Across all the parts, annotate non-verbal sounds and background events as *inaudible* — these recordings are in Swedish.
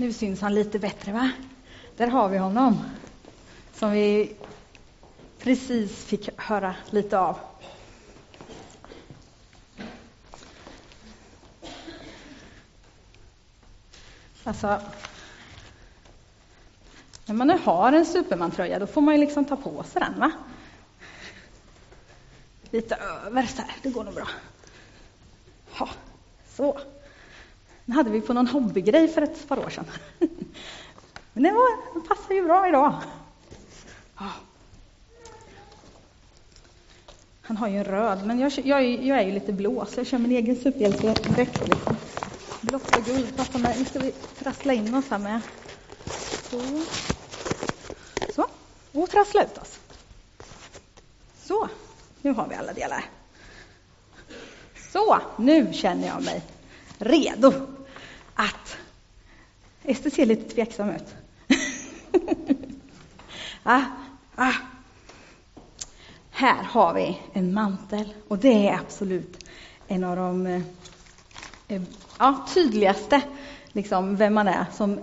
Nu syns han lite bättre, va? Där har vi honom. Som vi precis fick höra lite av. Alltså, när man nu har en Superman-tröja, då får man ju liksom ta på sig den, va? Lite över så här, det går nog bra. Ja, så. Den hade vi på någon hobbygrej för ett par år sedan. *laughs* Men den var, den passar ju bra idag. Han har ju en röd, men jag, jag, jag är ju lite blå, så jag kör min egen superhjältedräkt. Liksom. Blått och guld passar mig. Nu ska vi trassla in oss här med. Så. Så. Och trassla ut oss. Så. Nu har vi alla delar. Så, nu känner jag mig redo. Ester ser lite tveksam ut. *laughs* ah, ah. Här har vi en mantel och det är absolut en av de eh, eh, ja, tydligaste, liksom, vem man är. Som,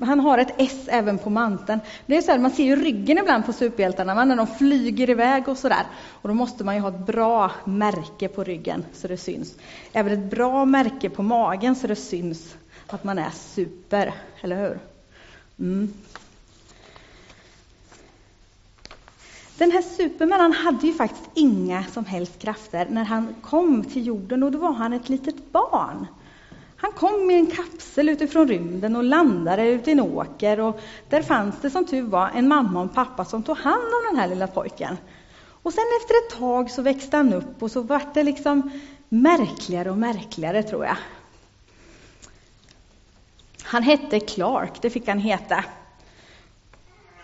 han har ett S även på manteln. Det är så här, man ser ju ryggen ibland på superhjältarna, när de flyger iväg och sådär. Och då måste man ju ha ett bra märke på ryggen så det syns. Även ett bra märke på magen så det syns att man är super, eller hur? Mm. Den här Superman han hade ju faktiskt inga som helst krafter när han kom till jorden och då var han ett litet barn. Han kom i en kapsel utifrån rymden och landade ute i en åker och där fanns det som tur var en mamma och en pappa som tog hand om den här lilla pojken. Och sen efter ett tag så växte han upp och så vart det liksom märkligare och märkligare tror jag. Han hette Clark, det fick han heta.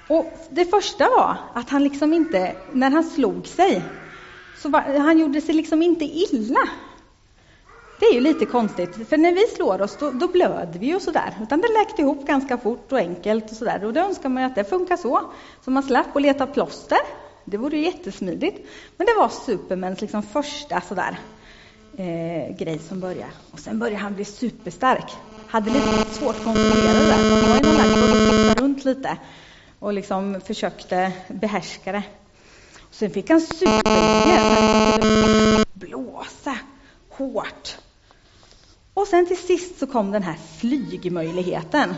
Och det första var att han liksom inte, när han slog sig, så var, han gjorde sig liksom inte illa. Det är ju lite konstigt, för när vi slår oss då, då blöder vi ju sådär, utan det läkte ihop ganska fort och enkelt och sådär. Och då önskar man ju att det funkar så, så man slapp att leta plåster. Det vore ju jättesmidigt. Men det var Supermans liksom första sådär eh, grej som började. Och sen började han bli superstark. Hade lite svårt att kontrollera det där. Han var ju någon där som runt lite och liksom försökte behärska det. Och sen fick han superidéer, han skulle blåsa hårt. Och sen till sist så kom den här flygmöjligheten.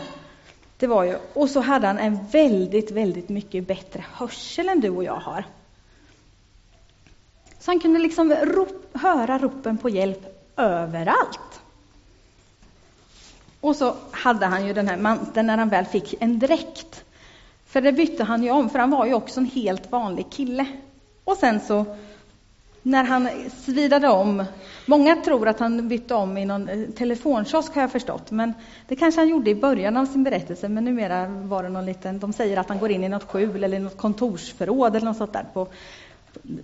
Det var ju, och så hade han en väldigt, väldigt mycket bättre hörsel än du och jag har. Så han kunde liksom rop, höra ropen på hjälp överallt. Och så hade han ju den här manteln när han väl fick en dräkt. För det bytte han ju om, för han var ju också en helt vanlig kille. Och sen så när han svidade om. Många tror att han bytte om i någon eh, telefonkiosk har jag förstått, men det kanske han gjorde i början av sin berättelse, men numera var det någon liten, de säger att han går in i något skjul eller något kontorsförråd eller något sånt där på,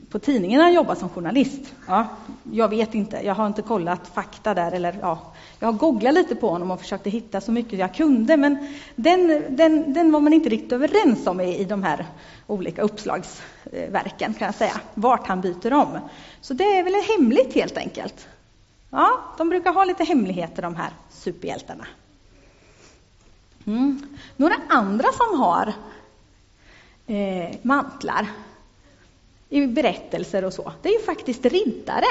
på tidningen han jobbar som journalist. Ja, jag vet inte, jag har inte kollat fakta där. Eller, ja, jag har googlat lite på honom och försökte hitta så mycket jag kunde, men den, den, den var man inte riktigt överens om i, i de här olika uppslagsverken, kan jag säga, vart han byter om. Så det är väl hemligt helt enkelt. Ja, de brukar ha lite hemligheter de här superhjältarna. Mm. Några andra som har eh, mantlar i berättelser och så, det är ju faktiskt riddare.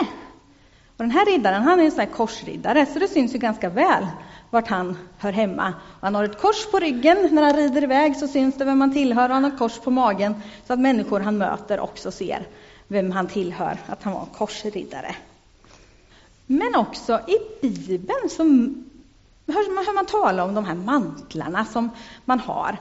Och den här riddaren, han är en sån här korsriddare, så det syns ju ganska väl vart han hör hemma. Han har ett kors på ryggen, när han rider iväg så syns det vem han tillhör, han har ett kors på magen, så att människor han möter också ser vem han tillhör, att han var en korsriddare. Men också i Bibeln så hör man tala om de här mantlarna som man har.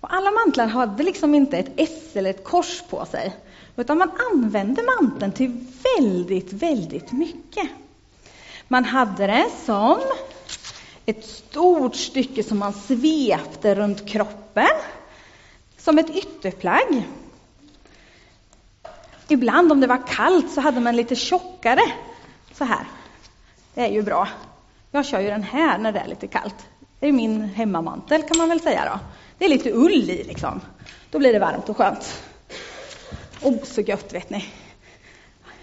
Och alla mantlar hade liksom inte ett S eller ett kors på sig, utan man använde manteln till väldigt, väldigt mycket. Man hade det som ett stort stycke som man svepte runt kroppen, som ett ytterplagg. Ibland om det var kallt så hade man lite tjockare, så här. Det är ju bra. Jag kör ju den här när det är lite kallt. Det är min hemmamantel kan man väl säga då. Det är lite ull i liksom. Då blir det varmt och skönt. Oh, så gött vet ni.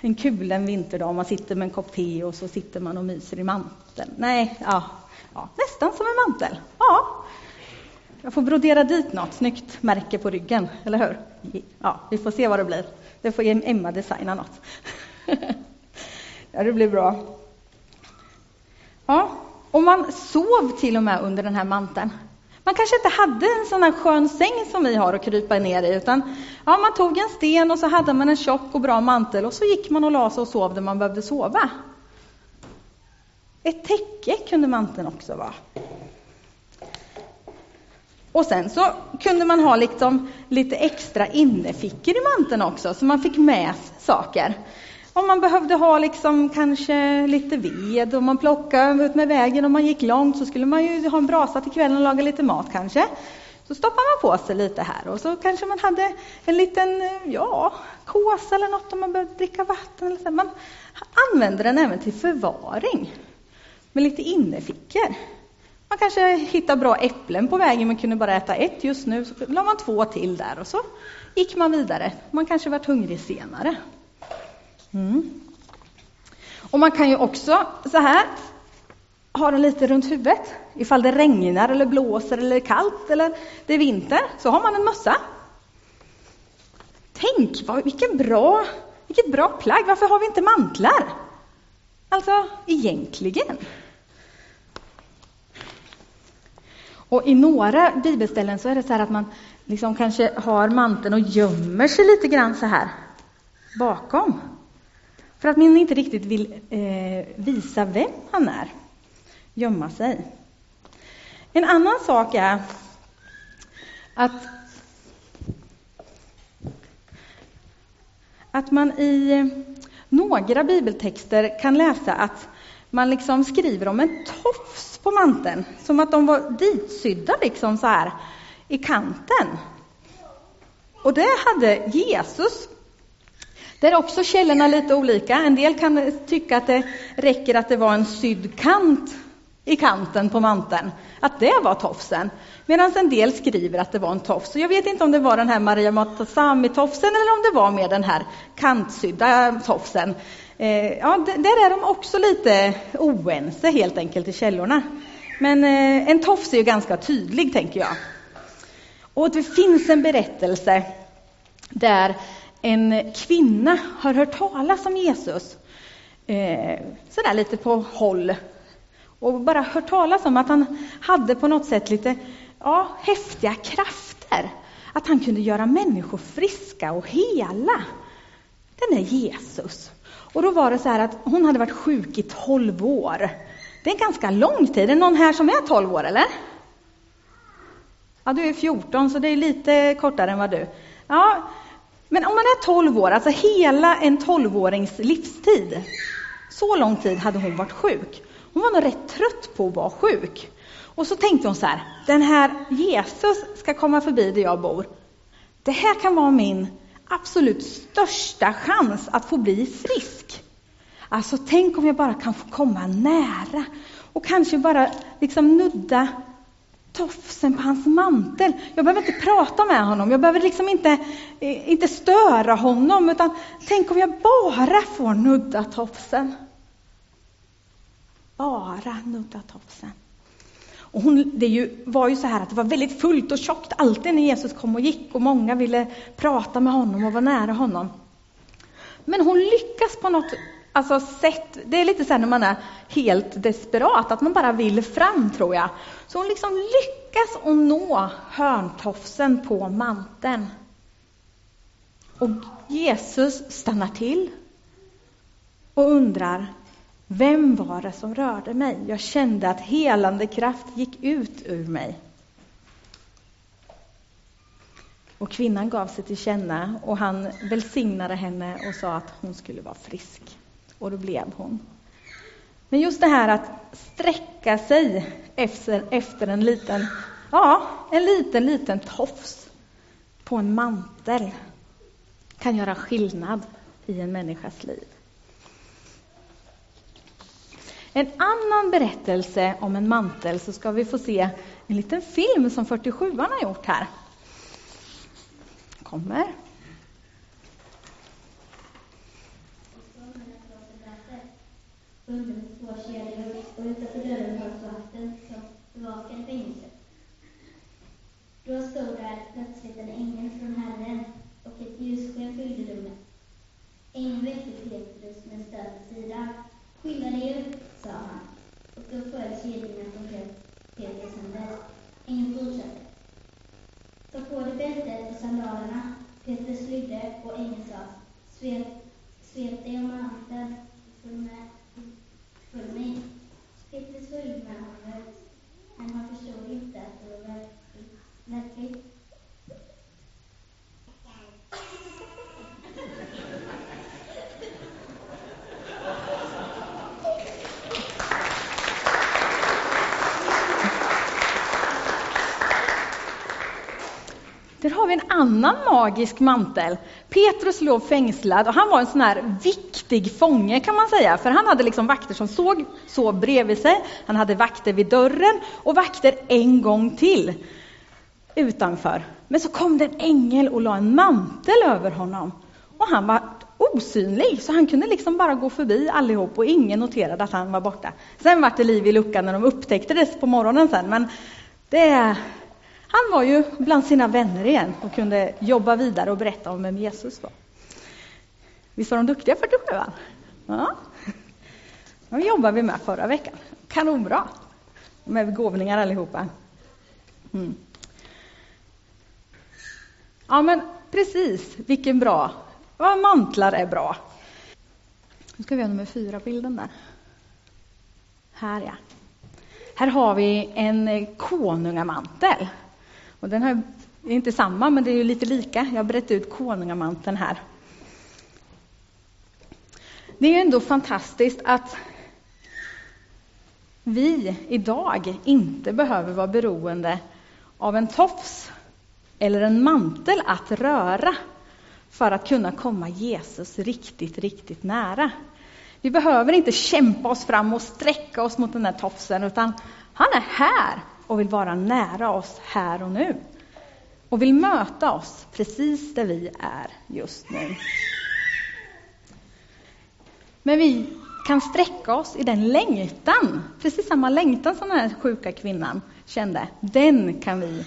En kul en vinterdag, man sitter med en kopp te och så sitter man och myser i manteln. Nej, ja, ja, nästan som en mantel. Ja. Jag får brodera dit något snyggt märke på ryggen, eller hur? Ja, vi får se vad det blir. Det får Emma designa något. *laughs* ja, det blir bra. Ja, och man sov till och med under den här manteln. Man kanske inte hade en sån här skön säng som vi har att krypa ner i, utan ja, man tog en sten och så hade man en tjock och bra mantel och så gick man och la sig och sov där man behövde sova. Ett täcke kunde manteln också vara. Och sen så kunde man ha liksom lite extra innefickor i manteln också, så man fick med saker. Om man behövde ha liksom kanske lite ved och man plockade ut med vägen och man gick långt så skulle man ju ha en brasa till kvällen och laga lite mat kanske. Så stoppar man på sig lite här och så kanske man hade en liten ja, kåsa eller något om man behövde dricka vatten. Eller så. Man använde den även till förvaring med lite innerfickor. Man kanske hittade bra äpplen på vägen men kunde bara äta ett just nu, så la man två till där och så gick man vidare. Man kanske var hungrig senare. Mm. Och man kan ju också så här ha den lite runt huvudet. Ifall det regnar eller blåser eller är kallt eller det är vinter så har man en mössa. Tänk vad, vilken bra, vilket bra plagg, varför har vi inte mantlar? Alltså egentligen. Och i några bibelställen så är det så här att man liksom kanske har manteln och gömmer sig lite grann så här bakom. För att man inte riktigt vill eh, visa vem han är. Gömma sig. En annan sak är att, att man i några bibeltexter kan läsa att man liksom skriver om en tofs på manteln, som att de var ditsydda liksom så här i kanten. Och det hade Jesus där är också källorna lite olika. En del kan tycka att det räcker att det var en sydd kant i kanten på manteln, att det var tofsen. Medan en del skriver att det var en tofs. jag vet inte om det var den här Maria Montazami-tofsen eller om det var mer den här kantsydda tofsen. Eh, ja, där är de också lite oense helt enkelt i källorna. Men eh, en tofs är ju ganska tydlig, tänker jag. Och det finns en berättelse där en kvinna har hört talas om Jesus, eh, sådär lite på håll, och bara hört talas om att han hade på något sätt lite ja, häftiga krafter. Att han kunde göra människor friska och hela. Den är Jesus. Och då var det så här att hon hade varit sjuk i 12 år. Det är en ganska lång tid. Är det någon här som är 12 år, eller? Ja, du är 14, så det är lite kortare än vad du. Ja, men om man är 12 år, alltså hela en 12-årings livstid, så lång tid hade hon varit sjuk. Hon var nog rätt trött på att vara sjuk. Och så tänkte hon så här, den här Jesus ska komma förbi där jag bor. Det här kan vara min absolut största chans att få bli frisk. Alltså tänk om jag bara kan få komma nära och kanske bara liksom nudda tofsen på hans mantel. Jag behöver inte prata med honom, jag behöver liksom inte, eh, inte störa honom, utan tänk om jag bara får nudda tofsen. Bara nudda tofsen. Och hon, det ju, var ju så här att det var väldigt fullt och tjockt alltid när Jesus kom och gick och många ville prata med honom och vara nära honom. Men hon lyckas på något alltså, sett, Det är lite så här när man är helt desperat, att man bara vill fram tror jag. Så hon liksom lyckas att nå hörntofsen på manteln. Och Jesus stannar till och undrar, vem var det som rörde mig? Jag kände att helande kraft gick ut ur mig. Och kvinnan gav sig till känna och han välsignade henne och sa att hon skulle vara frisk. Och då blev hon. Men just det här att sträcka sig efter, efter en liten, ja, en liten, liten tofs på en mantel kan göra skillnad i en människas liv. En annan berättelse om en mantel så ska vi få se en liten film som 47 har gjort här. Kommer. Under två kedjor och utanför dörren fanns vakten bevakade fängelset. Då stod där plötsligt en ängel från Herren och ett ljussken fyllde rummet. Ängeln väckte Petrus med stöd till sidan. Skynda dig upp, sa han. Och då föll kedjorna från Petrus händer. Ängeln fortsatte. Ta på dig bältet och sandalerna. Petrus lydde och ängeln sa, svep, svep dig om manteln följ med, följ mig. Petrus följde med honom, men han förstod inte att det var verkligt. Där har vi en annan magisk mantel. Petrus låg fängslad och han var en sån här viktig fånge kan man säga, för han hade liksom vakter som såg, sov bredvid sig, han hade vakter vid dörren och vakter en gång till utanför. Men så kom det en ängel och la en mantel över honom och han var osynlig, så han kunde liksom bara gå förbi allihop och ingen noterade att han var borta. Sen var det liv i luckan när de upptäckte det på morgonen sen, men det han var ju bland sina vänner igen och kunde jobba vidare och berätta om vem Jesus var. Visst var de duktiga 47 Ja. De jobbade vi med förra veckan. Kanonbra! Med begåvningar allihopa. Mm. Ja men precis, vilken bra. Ja, mantlar är bra. Nu ska vi ha nummer fyra bilden där. Här ja. Här har vi en eh, konungamantel. Och den här är inte samma, men det är ju lite lika. Jag har brett ut konungamanteln här. Det är ändå fantastiskt att vi idag inte behöver vara beroende av en tofs eller en mantel att röra för att kunna komma Jesus riktigt, riktigt nära. Vi behöver inte kämpa oss fram och sträcka oss mot den där tofsen, utan han är här och vill vara nära oss här och nu. Och vill möta oss precis där vi är just nu. Men vi kan sträcka oss i den längtan, precis samma längtan som den här sjuka kvinnan kände. Den kan vi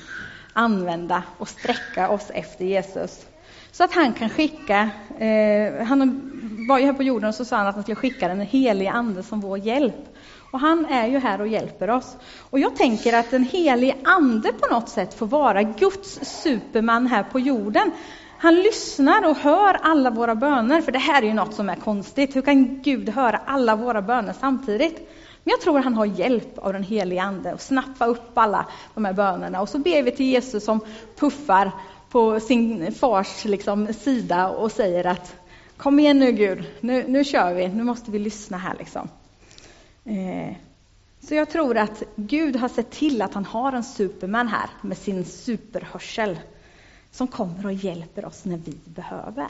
använda och sträcka oss efter Jesus. Så att han kan skicka, eh, han var ju här på jorden och så sa han att han skulle skicka den helige Ande som vår hjälp. Och han är ju här och hjälper oss. Och jag tänker att den helige Ande på något sätt får vara Guds superman här på jorden. Han lyssnar och hör alla våra böner, för det här är ju något som är konstigt. Hur kan Gud höra alla våra böner samtidigt? Men jag tror att han har hjälp av den helige Ande att snappa upp alla de här bönerna. Och så ber vi till Jesus som puffar på sin fars liksom, sida och säger att kom igen nu Gud, nu, nu kör vi, nu måste vi lyssna här liksom. Eh, så jag tror att Gud har sett till att han har en superman här med sin superhörsel som kommer och hjälper oss när vi behöver.